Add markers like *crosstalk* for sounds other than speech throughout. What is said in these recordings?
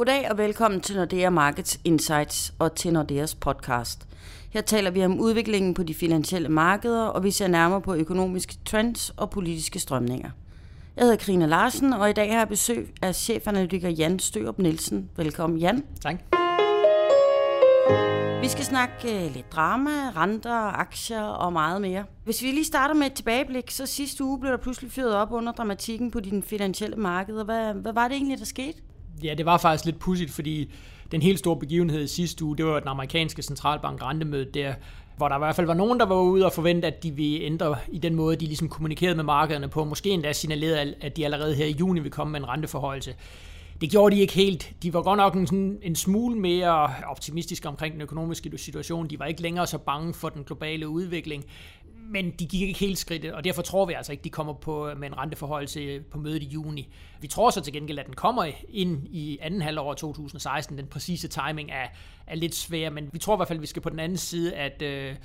Goddag og velkommen til Nordea Markets Insights og til Nordeas podcast. Her taler vi om udviklingen på de finansielle markeder, og vi ser nærmere på økonomiske trends og politiske strømninger. Jeg hedder Karina Larsen, og i dag har jeg besøg af chefanalytiker Jan Størup Nielsen. Velkommen, Jan. Tak. Vi skal snakke øh, lidt drama, renter, aktier og meget mere. Hvis vi lige starter med et tilbageblik, så sidste uge blev der pludselig fyret op under dramatikken på de finansielle markeder. Hvad, hvad var det egentlig, der skete? Ja, det var faktisk lidt pudsigt, fordi den helt store begivenhed i sidste uge, det var den amerikanske centralbank rentemøde der, hvor der i hvert fald var nogen, der var ude og forvente, at de ville ændre i den måde, de ligesom kommunikerede med markederne på. Måske endda signalerede, at de allerede her i juni ville komme med en renteforhøjelse. Det gjorde de ikke helt. De var godt nok en, sådan, en smule mere optimistiske omkring den økonomiske situation. De var ikke længere så bange for den globale udvikling men de gik ikke helt skridtet, og derfor tror vi altså ikke, de kommer på med en renteforholdelse på mødet i juni. Vi tror så til gengæld, at den kommer ind i anden halvår 2016. Den præcise timing er, er lidt svær, men vi tror i hvert fald, at vi skal på den anden side, at, øh,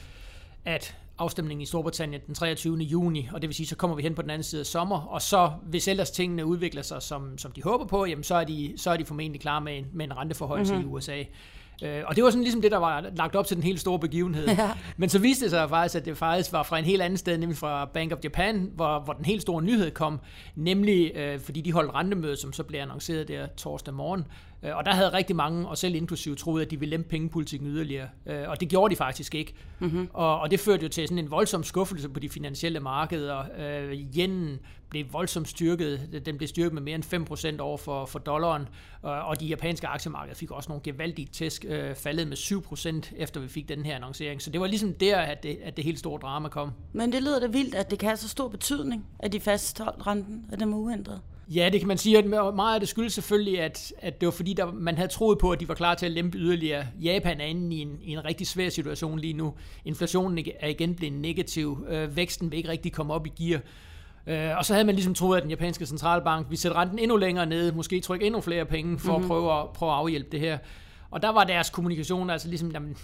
at afstemningen i Storbritannien den 23. juni, og det vil sige, så kommer vi hen på den anden side af sommer, og så hvis ellers tingene udvikler sig, som, som de håber på, jamen så er de, så er de formentlig klar med en, med en renteforholdelse mm-hmm. i USA. Øh, og det var sådan ligesom det, der var lagt op til den helt store begivenhed. *laughs* Ja. Men så viste det sig faktisk, at det faktisk var fra en helt anden sted, nemlig fra Bank of Japan, hvor, hvor den helt store nyhed kom, nemlig øh, fordi de holdt rentemøde, som så blev annonceret der torsdag morgen, og der havde rigtig mange, og selv inklusive, troet, at de ville lempe pengepolitikken yderligere. Øh, og det gjorde de faktisk ikke. Mm-hmm. Og, og det førte jo til sådan en voldsom skuffelse på de finansielle markeder. Øh, yenen blev voldsomt styrket. Den blev styrket med mere end 5% over for, for dollaren. Og de japanske aktiemarkeder fik også nogle gevaldige tæsk, faldet med 7% efter vi fik den her annoncering. Så det var ligesom der, at det, at det helt store drama kom. Men det lyder da vildt, at det kan have så stor betydning, at de fastholdt renten, at den var uændret. Ja, det kan man sige, at meget af det skyldes selvfølgelig, at, at det var fordi, der, man havde troet på, at de var klar til at lempe yderligere. Japan er inde i en, i en rigtig svær situation lige nu. Inflationen er igen blevet negativ. Øh, væksten vil ikke rigtig komme op i gear. Øh, og så havde man ligesom troet, at den japanske centralbank ville sætte renten endnu længere ned, måske trykke endnu flere penge for mm-hmm. at, prøve at prøve at afhjælpe det her. Og der var deres kommunikation altså ligesom, jamen,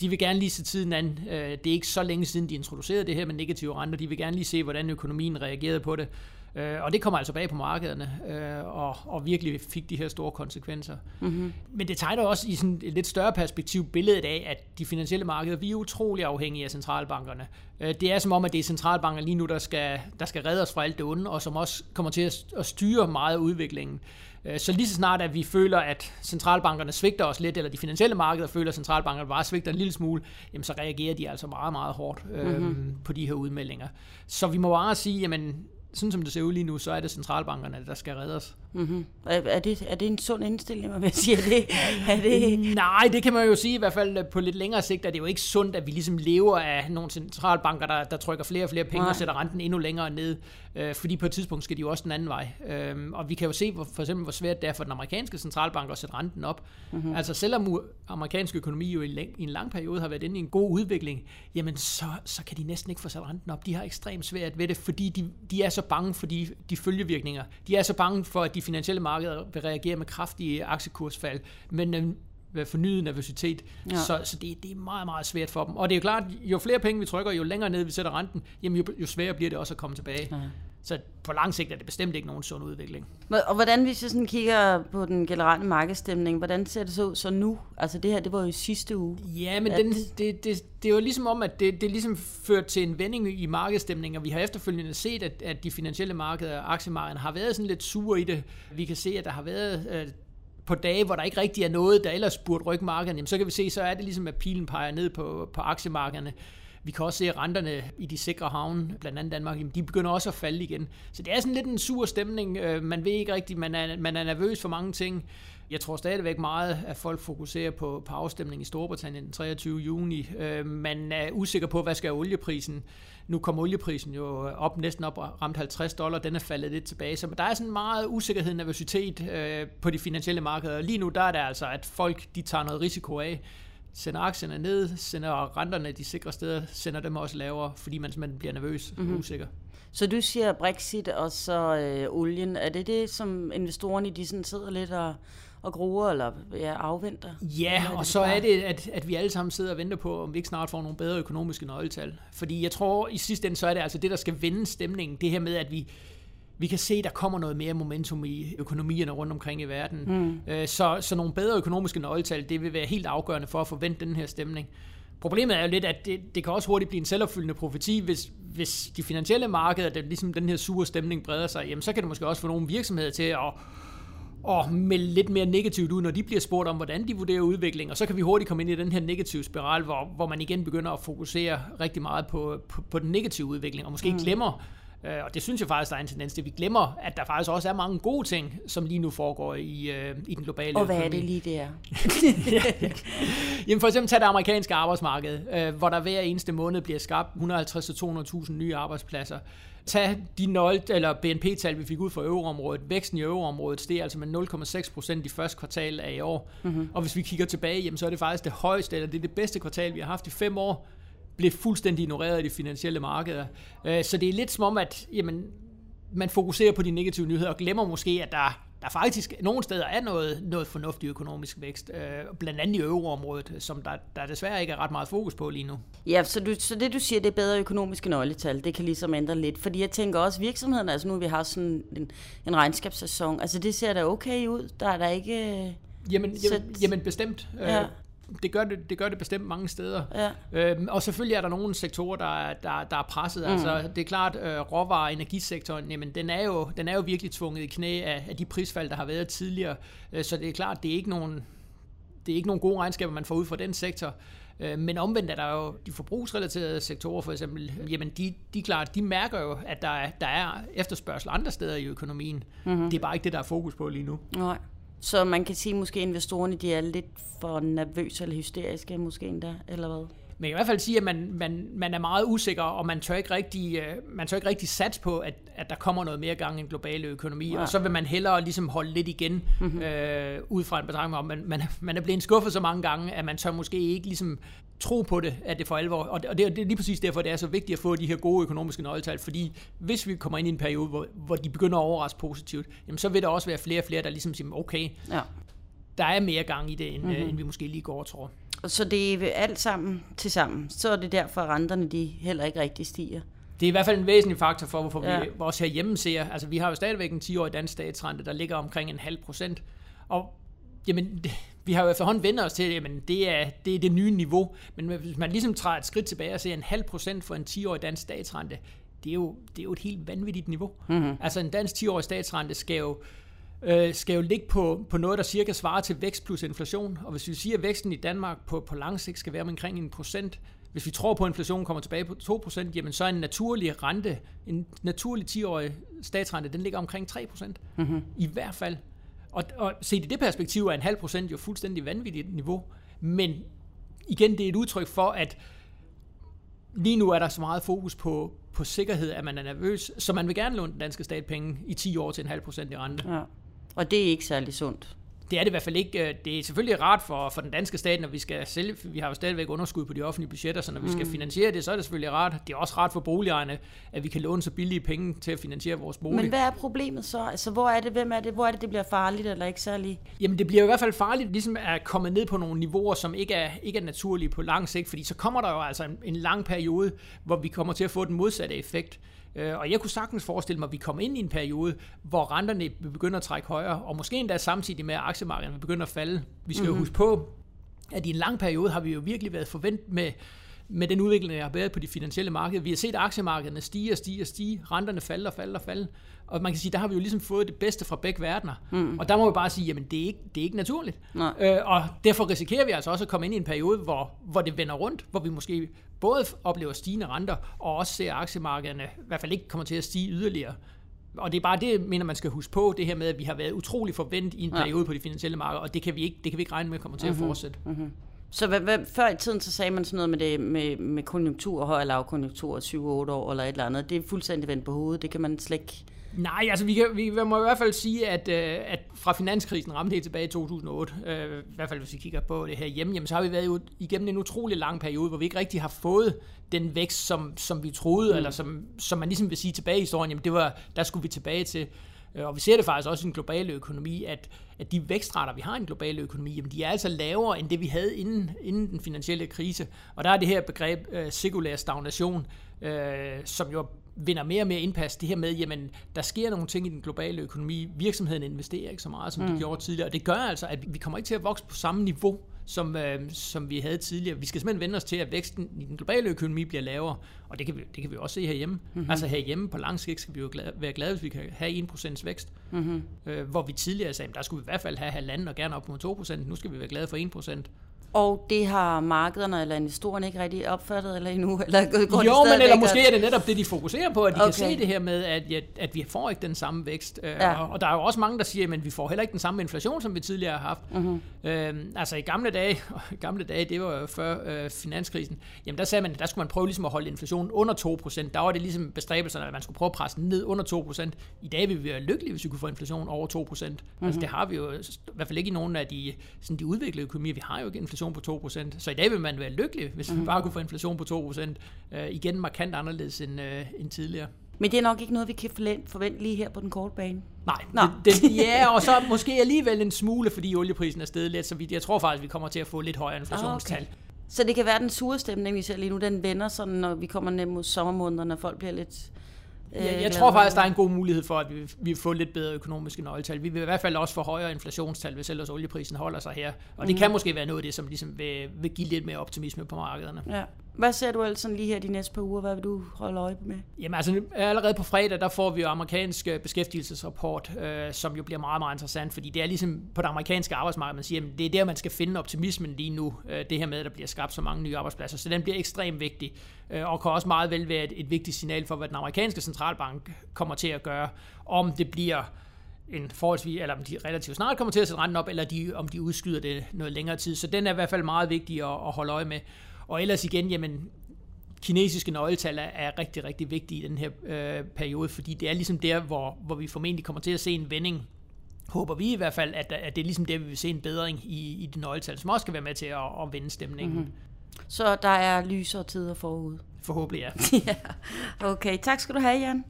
de vil gerne lige se tiden an. Øh, det er ikke så længe siden, de introducerede det her med negative renter. De vil gerne lige se, hvordan økonomien reagerede på det. Øh, og det kommer altså bag på markederne, øh, og, og virkelig fik de her store konsekvenser. Mm-hmm. Men det tegner også i sådan et lidt større perspektiv billedet af, at de finansielle markeder, vi er utrolig afhængige af centralbankerne. Det er som om, at det er centralbanker lige nu, der skal, der skal redde os fra alt det onde, og som også kommer til at, at styre meget af udviklingen. Øh, så lige så snart, at vi føler, at centralbankerne svigter os lidt, eller de finansielle markeder føler, at centralbankerne bare svigter en lille smule, jamen så reagerer de altså meget, meget hårdt øh, mm-hmm. på de her udmeldinger. Så vi må bare sige, jamen sådan som det ser ud lige nu, så er det centralbankerne, der skal redde os. Mm-hmm. Er, det, er det en sund indstilling, man siger det? *laughs* Er det? Nej, det kan man jo sige i hvert fald på lidt længere sigt, at det er jo ikke sundt, at vi ligesom lever af nogle centralbanker, der, der trykker flere og flere penge Nej. og sætter renten endnu længere ned. Øh, fordi på et tidspunkt skal de jo også den anden vej. Øh, og vi kan jo se hvor, for eksempel, hvor svært det er for den amerikanske centralbank at sætte renten op. Mm-hmm. Altså selvom amerikansk økonomi jo i, læng, i en lang periode har været inde i en god udvikling, jamen så, så kan de næsten ikke få sat renten op. De har ekstremt svært ved det, fordi de, de er så bange for de, de følgevirkninger. De er så bange for, at de finansielle markeder vil reagere med kraftige aktiekursfald, men øh, fornyet nervøsitet. Ja. Så, så det, det er meget, meget svært for dem. Og det er jo klart, jo flere penge vi trykker, jo længere ned vi sætter renten, jamen jo, jo sværere bliver det også at komme tilbage. Ja. Så på lang sigt er det bestemt ikke nogen sund udvikling. Og hvordan, hvis jeg sådan kigger på den generelle markedsstemning, hvordan ser det så ud så nu? Altså det her, det var jo sidste uge. Ja, men den, det, det, det er jo ligesom om, at det, det ligesom ført til en vending i markedsstemningen, og vi har efterfølgende set, at, at de finansielle markeder, aktiemarkederne, har været sådan lidt sure i det. Vi kan se, at der har været øh, på dage, hvor der ikke rigtig er noget, der ellers burde rykke markederne, jamen, så kan vi se, så er det ligesom, at pilen peger ned på, på aktiemarkederne. Vi kan også se, at renterne i de sikre havne, blandt andet Danmark, de begynder også at falde igen. Så det er sådan lidt en sur stemning. Øh, man ved ikke rigtigt, man er, man er nervøs for mange ting. Jeg tror stadigvæk meget, at folk fokuserer på, på afstemningen i Storbritannien den 23. juni. Øh, man er usikker på, hvad skal olieprisen. Nu kom olieprisen jo op næsten op og ramt 50 dollar. Den er faldet lidt tilbage. Så der er sådan meget usikkerhed og nervøsitet øh, på de finansielle markeder. Lige nu der er det altså, at folk de tager noget risiko af sender aktierne ned, sender renterne de sikre steder, sender dem også lavere, fordi man simpelthen bliver nervøs og mm-hmm. usikker. Så du siger Brexit og så øh, olien. Er det det, som investorerne de sådan sidder lidt og, og gruer eller ja, afventer? Ja, og det så bare? er det, at, at vi alle sammen sidder og venter på, om vi ikke snart får nogle bedre økonomiske nøgletal. Fordi jeg tror, i sidste ende, så er det altså det, der skal vende stemningen. Det her med, at vi Vi kan se, at der kommer noget mere momentum i økonomierne rundt omkring i verden. Mm. Øh, så, så nogle bedre økonomiske nøgletal, det vil være helt afgørende for at forvente den her stemning. Problemet er jo lidt, at det, det kan også hurtigt blive en selvopfyldende profeti, hvis, hvis de finansielle markeder, der ligesom den her sure stemning breder sig, jamen så kan det måske også få nogle virksomheder til at og melde lidt mere negativt ud, når de bliver spurgt om, hvordan de vurderer udviklingen, og så kan vi hurtigt komme ind i den her negative spiral, hvor, hvor man igen begynder at fokusere rigtig meget på, på, på den negative udvikling, og måske mm. glemmer Øh, og det synes jeg faktisk, der er en tendens til. Vi glemmer, at der faktisk også er mange gode ting, som lige nu foregår i, øh, i den globale Og hvad økonomi. er det lige, det er? *laughs* Jamen for eksempel tag det amerikanske arbejdsmarked, øh, hvor der hver eneste måned bliver skabt 150-200.000 nye arbejdspladser. Tag de nøgle, eller BNP-tal, vi fik ud fra euroområdet. Væksten i euroområdet steg altså med 0,6 procent i første kvartal af i år. Mm-hmm. Og hvis vi kigger tilbage, jamen, så er det faktisk det højeste, eller det er det bedste kvartal, vi har haft i fem år blev fuldstændig ignoreret i de finansielle markeder. Øh, så det er lidt som om, at jamen, man fokuserer på de negative nyheder og glemmer måske, at der, der faktisk nogle steder er noget, noget fornuftig økonomisk vækst, øh, blandt andet i euroområdet, som der, der desværre ikke er ret meget fokus på lige nu. Ja, så, du, så det du siger, det er bedre økonomiske nøgletal, det kan ligesom ændre lidt, fordi jeg tænker også virksomheden, altså nu vi har sådan en, en regnskabssæson, altså det ser da okay ud, der er der ikke... Jamen, jamen, jamen bestemt. Ja det gør det, det gør det bestemt mange steder. Ja. Øhm, og selvfølgelig er der nogle sektorer, der, er, der, der er presset. Mm. Altså, det er klart, øh, råvarer- og energisektoren, jamen, den, er jo, den er jo virkelig tvunget i knæ af, af de prisfald, der har været tidligere. Øh, så det er klart, det er ikke nogen, det er ikke nogen gode regnskaber, man får ud fra den sektor. Øh, men omvendt er der jo de forbrugsrelaterede sektorer, for eksempel, jamen de, de, klart, de mærker jo, at der er, der er efterspørgsel andre steder i økonomien. Mm-hmm. Det er bare ikke det, der er fokus på lige nu. Nej. Så man kan sige, at måske investorerne de er lidt for nervøse eller hysteriske måske endda, eller hvad? Men i hvert fald sige, at man, man, man er meget usikker, og man tør ikke rigtig, øh, man tør ikke rigtig sats på, at, at der kommer noget mere gang i den globale økonomi, ja. og så vil man hellere ligesom holde lidt igen, mm-hmm. øh, ud fra en betragtning om, man, man, man er blevet skuffet så mange gange, at man tør måske ikke ligesom tro på det, at det for alvor, og det, og det er lige præcis derfor, det er så vigtigt at få de her gode økonomiske nøgletal, fordi hvis vi kommer ind i en periode, hvor, hvor de begynder at overraske positivt, jamen så vil der også være flere og flere, der ligesom siger, okay, ja. der er mere gang i det, end, mm-hmm. end vi måske lige går og tror. Så det er alt sammen til sammen. Så er det derfor, at renterne de heller ikke rigtig stiger. Det er i hvert fald en væsentlig faktor for, hvorfor ja. vi også herhjemme ser, altså vi har jo stadigvæk en 10-årig dansk statsrente, der ligger omkring en halv procent. Og jamen, det, vi har jo efterhånden vendt os til, at jamen, det, er, det er det nye niveau. Men hvis man ligesom træder et skridt tilbage og ser en halv procent for en 10-årig dansk statsrente, det er, jo, det er jo et helt vanvittigt niveau. Mm-hmm. Altså en dansk 10-årig statsrente skal jo øh, skal jo ligge på, på noget, der cirka svarer til vækst plus inflation. Og hvis vi siger, at væksten i Danmark på, på lang sigt skal være omkring en procent, hvis vi tror på, at inflationen kommer tilbage på 2%, jamen så er en naturlig rente, en naturlig 10-årig statsrente, den ligger omkring 3%. Mm-hmm. I hvert fald. Og, og set i det perspektiv er en halv procent jo fuldstændig vanvittigt niveau. Men igen, det er et udtryk for, at lige nu er der så meget fokus på, på sikkerhed, at man er nervøs, så man vil gerne låne den danske stat penge i 10 år til en halv procent i rente. Ja. Og det er ikke særlig sundt. Det er det i hvert fald ikke. Det er selvfølgelig rart for, for den danske stat, når vi skal sælge. Vi har jo stadigvæk underskud på de offentlige budgetter, så når vi skal mm. finansiere det, så er det selvfølgelig rart. Det er også rart for boligejerne, at vi kan låne så billige penge til at finansiere vores bolig. Men hvad er problemet så? Altså, hvor er det, hvem er det, hvor er det, det bliver farligt eller ikke særlig? Jamen, det bliver i hvert fald farligt, ligesom at komme ned på nogle niveauer, som ikke er, ikke er naturlige på lang sigt, fordi så kommer der jo altså en, en lang periode, hvor vi kommer til at få den modsatte effekt. Øh, og jeg kunne sagtens forestille mig, at vi kommer ind i en periode, hvor renterne begynder at trække højere, og måske endda samtidig med, at aktiemarkederne begynder at falde. Vi skal mm-hmm. jo mhm. huske på, at i en lang periode har vi jo virkelig været forventet med, med den udvikling, der har været på de finansielle markeder. Vi har set aktiemarkederne stige og stige og stige, renterne falde og falde og falde. Og man kan sige, der har vi jo ligesom fået det bedste fra begge verdener. Mm. Og der må vi bare sige, jamen det er ikke, det er ikke naturligt. Øh, og derfor risikerer vi altså også at komme ind i en periode, hvor, hvor det vender rundt, hvor vi måske både oplever stigende renter, og også ser aktiemarkederne i hvert fald ikke kommer til at stige yderligere. Og det er bare det, mener man skal huske på, det her med, at vi har været utrolig forventet i en periode ja. på de finansielle markeder, og det kan vi ikke, det kan vi ikke regne med kommer til mm-hmm. at fortsætte. Mm-hmm. Så hvad, hvad, før i tiden, så sagde man sådan noget med, det, med, med konjunktur, høj og lav konjunktur, 7-8 år eller et eller andet. Det er fuldstændig vendt på hovedet. Det kan man slet ikke... Nej, altså vi, kan, vi må i hvert fald sige, at, øh, at fra finanskrisen ramte helt tilbage i 2008, øh, i hvert fald hvis vi kigger på det her hjemme, jamen, så har vi været igennem en utrolig lang periode, hvor vi ikke rigtig har fået den vækst, som, som vi troede, mm. eller som, som man ligesom vil sige tilbage i historien, jamen det var, der skulle vi tilbage til. Øh, og vi ser det faktisk også i den globale økonomi, at, at de vækstrater, vi har i den globale økonomi, jamen de er altså lavere end det, vi havde inden, inden den finansielle krise. Og der er det her begreb uh, cirkulær stagnation, uh, som jo vinder mere og mere indpas, det her med, jamen, der sker nogle ting i den globale økonomi. Virksomheden investerer ikke så meget, som mm. de gjorde tidligere, og det gør altså, at vi kommer ikke til at vokse på samme niveau, som, øh, som vi havde tidligere. Vi skal simpelthen vende os til, at væksten i den globale økonomi bliver lavere, og det kan vi, det kan vi også se herhjemme. Mm-hmm. Altså herhjemme på lang sigt skal vi jo glade, være glade, hvis vi kan have 1% vækst, mm-hmm. øh, hvor vi tidligere sagde, der skulle vi i hvert fald have halvanden og gerne op mod 2%, nu skal vi være glade for 1%. Og det har markederne eller investorerne ikke rigtig opfattet eller endnu? *laughs* Eller går jo, de men eller måske er det netop det, de fokuserer på, at de okay. kan se det her med, at, at vi får ikke den samme vækst. Øh, ja. Og, og der er jo også mange, der siger, at vi får heller ikke den samme inflation, som vi tidligere har haft. Mm-hmm. Øhm, altså i gamle dage, *laughs* gamle dage, det var jo før øh, finanskrisen, jamen der sagde man, at der skulle man prøve ligesom at holde inflationen under 2%. Der var det ligesom bestræbelserne, at man skulle prøve at presse den ned under 2%. I dag vil vi være lykkelige, hvis vi kunne få inflation over 2%. Mm-hmm. Altså mhm. det har vi jo i hvert fald ikke i nogen af de, sådan de udviklede økonomier. Vi har jo ikke inflation på 2%. Så i dag vil man være lykkelig, hvis man mm. bare kunne få inflation på 2%. Øh, igen markant anderledes end, øh, end tidligere. Men det er nok ikke noget, vi kan forvente lige her på den korte bane. Nej, Nå. Det, det, ja, og så måske alligevel en smule, fordi olieprisen er steget lidt, så vi, jeg tror faktisk, vi kommer til at få lidt højere inflationstal. Okay. Så det kan være den sure stemning, vi ser lige nu, den vender sådan, når vi kommer ned mod sommermånederne, og folk bliver lidt Ja, jeg øh, tror faktisk, der er en god mulighed for, at vi, vi får lidt bedre økonomiske nøgletal. Vi vil i hvert fald også få højere inflationstal, hvis ellers olieprisen holder sig her. Og det mm. kan måske være noget af det, som ligesom vil, vil give lidt mere optimisme på markederne. Ja. Hvad ser du ellers sådan lige her de næste par uger? Hvad vil du holde øje med? Jamen altså, allerede på fredag, der får vi jo amerikansk øh, beskæftigelsesrapport, øh, som jo bliver meget, meget interessant, fordi det er ligesom på det amerikanske arbejdsmarked, man siger, at det er der, man skal finde optimismen lige nu, øh, det her med, at der bliver skabt så mange nye arbejdspladser. Så den bliver ekstremt vigtig, øh, og kan også meget vel være et, et vigtigt signal for, hvad den amerikanske centralbank kommer til at gøre, om det bliver en forholdsvis, eller om de relativt snart kommer til at sætte renten op, eller de, om de udskyder det noget længere tid. Så den er i hvert fald meget vigtig at, at holde øje med. Og ellers igen, jamen, kinesiske nøgletal er rigtig, rigtig vigtige i den her øh, periode, fordi det er ligesom der, hvor, hvor vi formentlig kommer til at se en vending håber vi i hvert fald, at, at det er ligesom der, vi vil se en bedring i, i de nøgletal, som også kan være med til at, at vende stemningen. Mm-hmm. Så der er lysere tider forud? Forhåbentlig, ja. *laughs* ja. Okay, tak skal du have, Jan.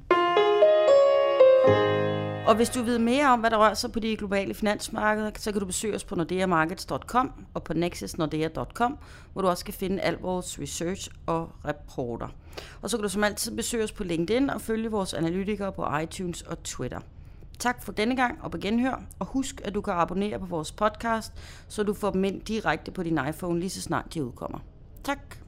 Og hvis du vil mere om, hvad der rører sig på de globale finansmarkeder, så kan du besøge os på nordeamarkets.com og på nexusnordea.com, hvor du også kan finde al vores research og rapporter. Og så kan du som altid besøge os på LinkedIn og følge vores analytikere på iTunes og Twitter. Tak for denne gang og på genhør, og husk, at du kan abonnere på vores podcast, så du får dem ind direkte på din iPhone lige så snart de udkommer. Tak.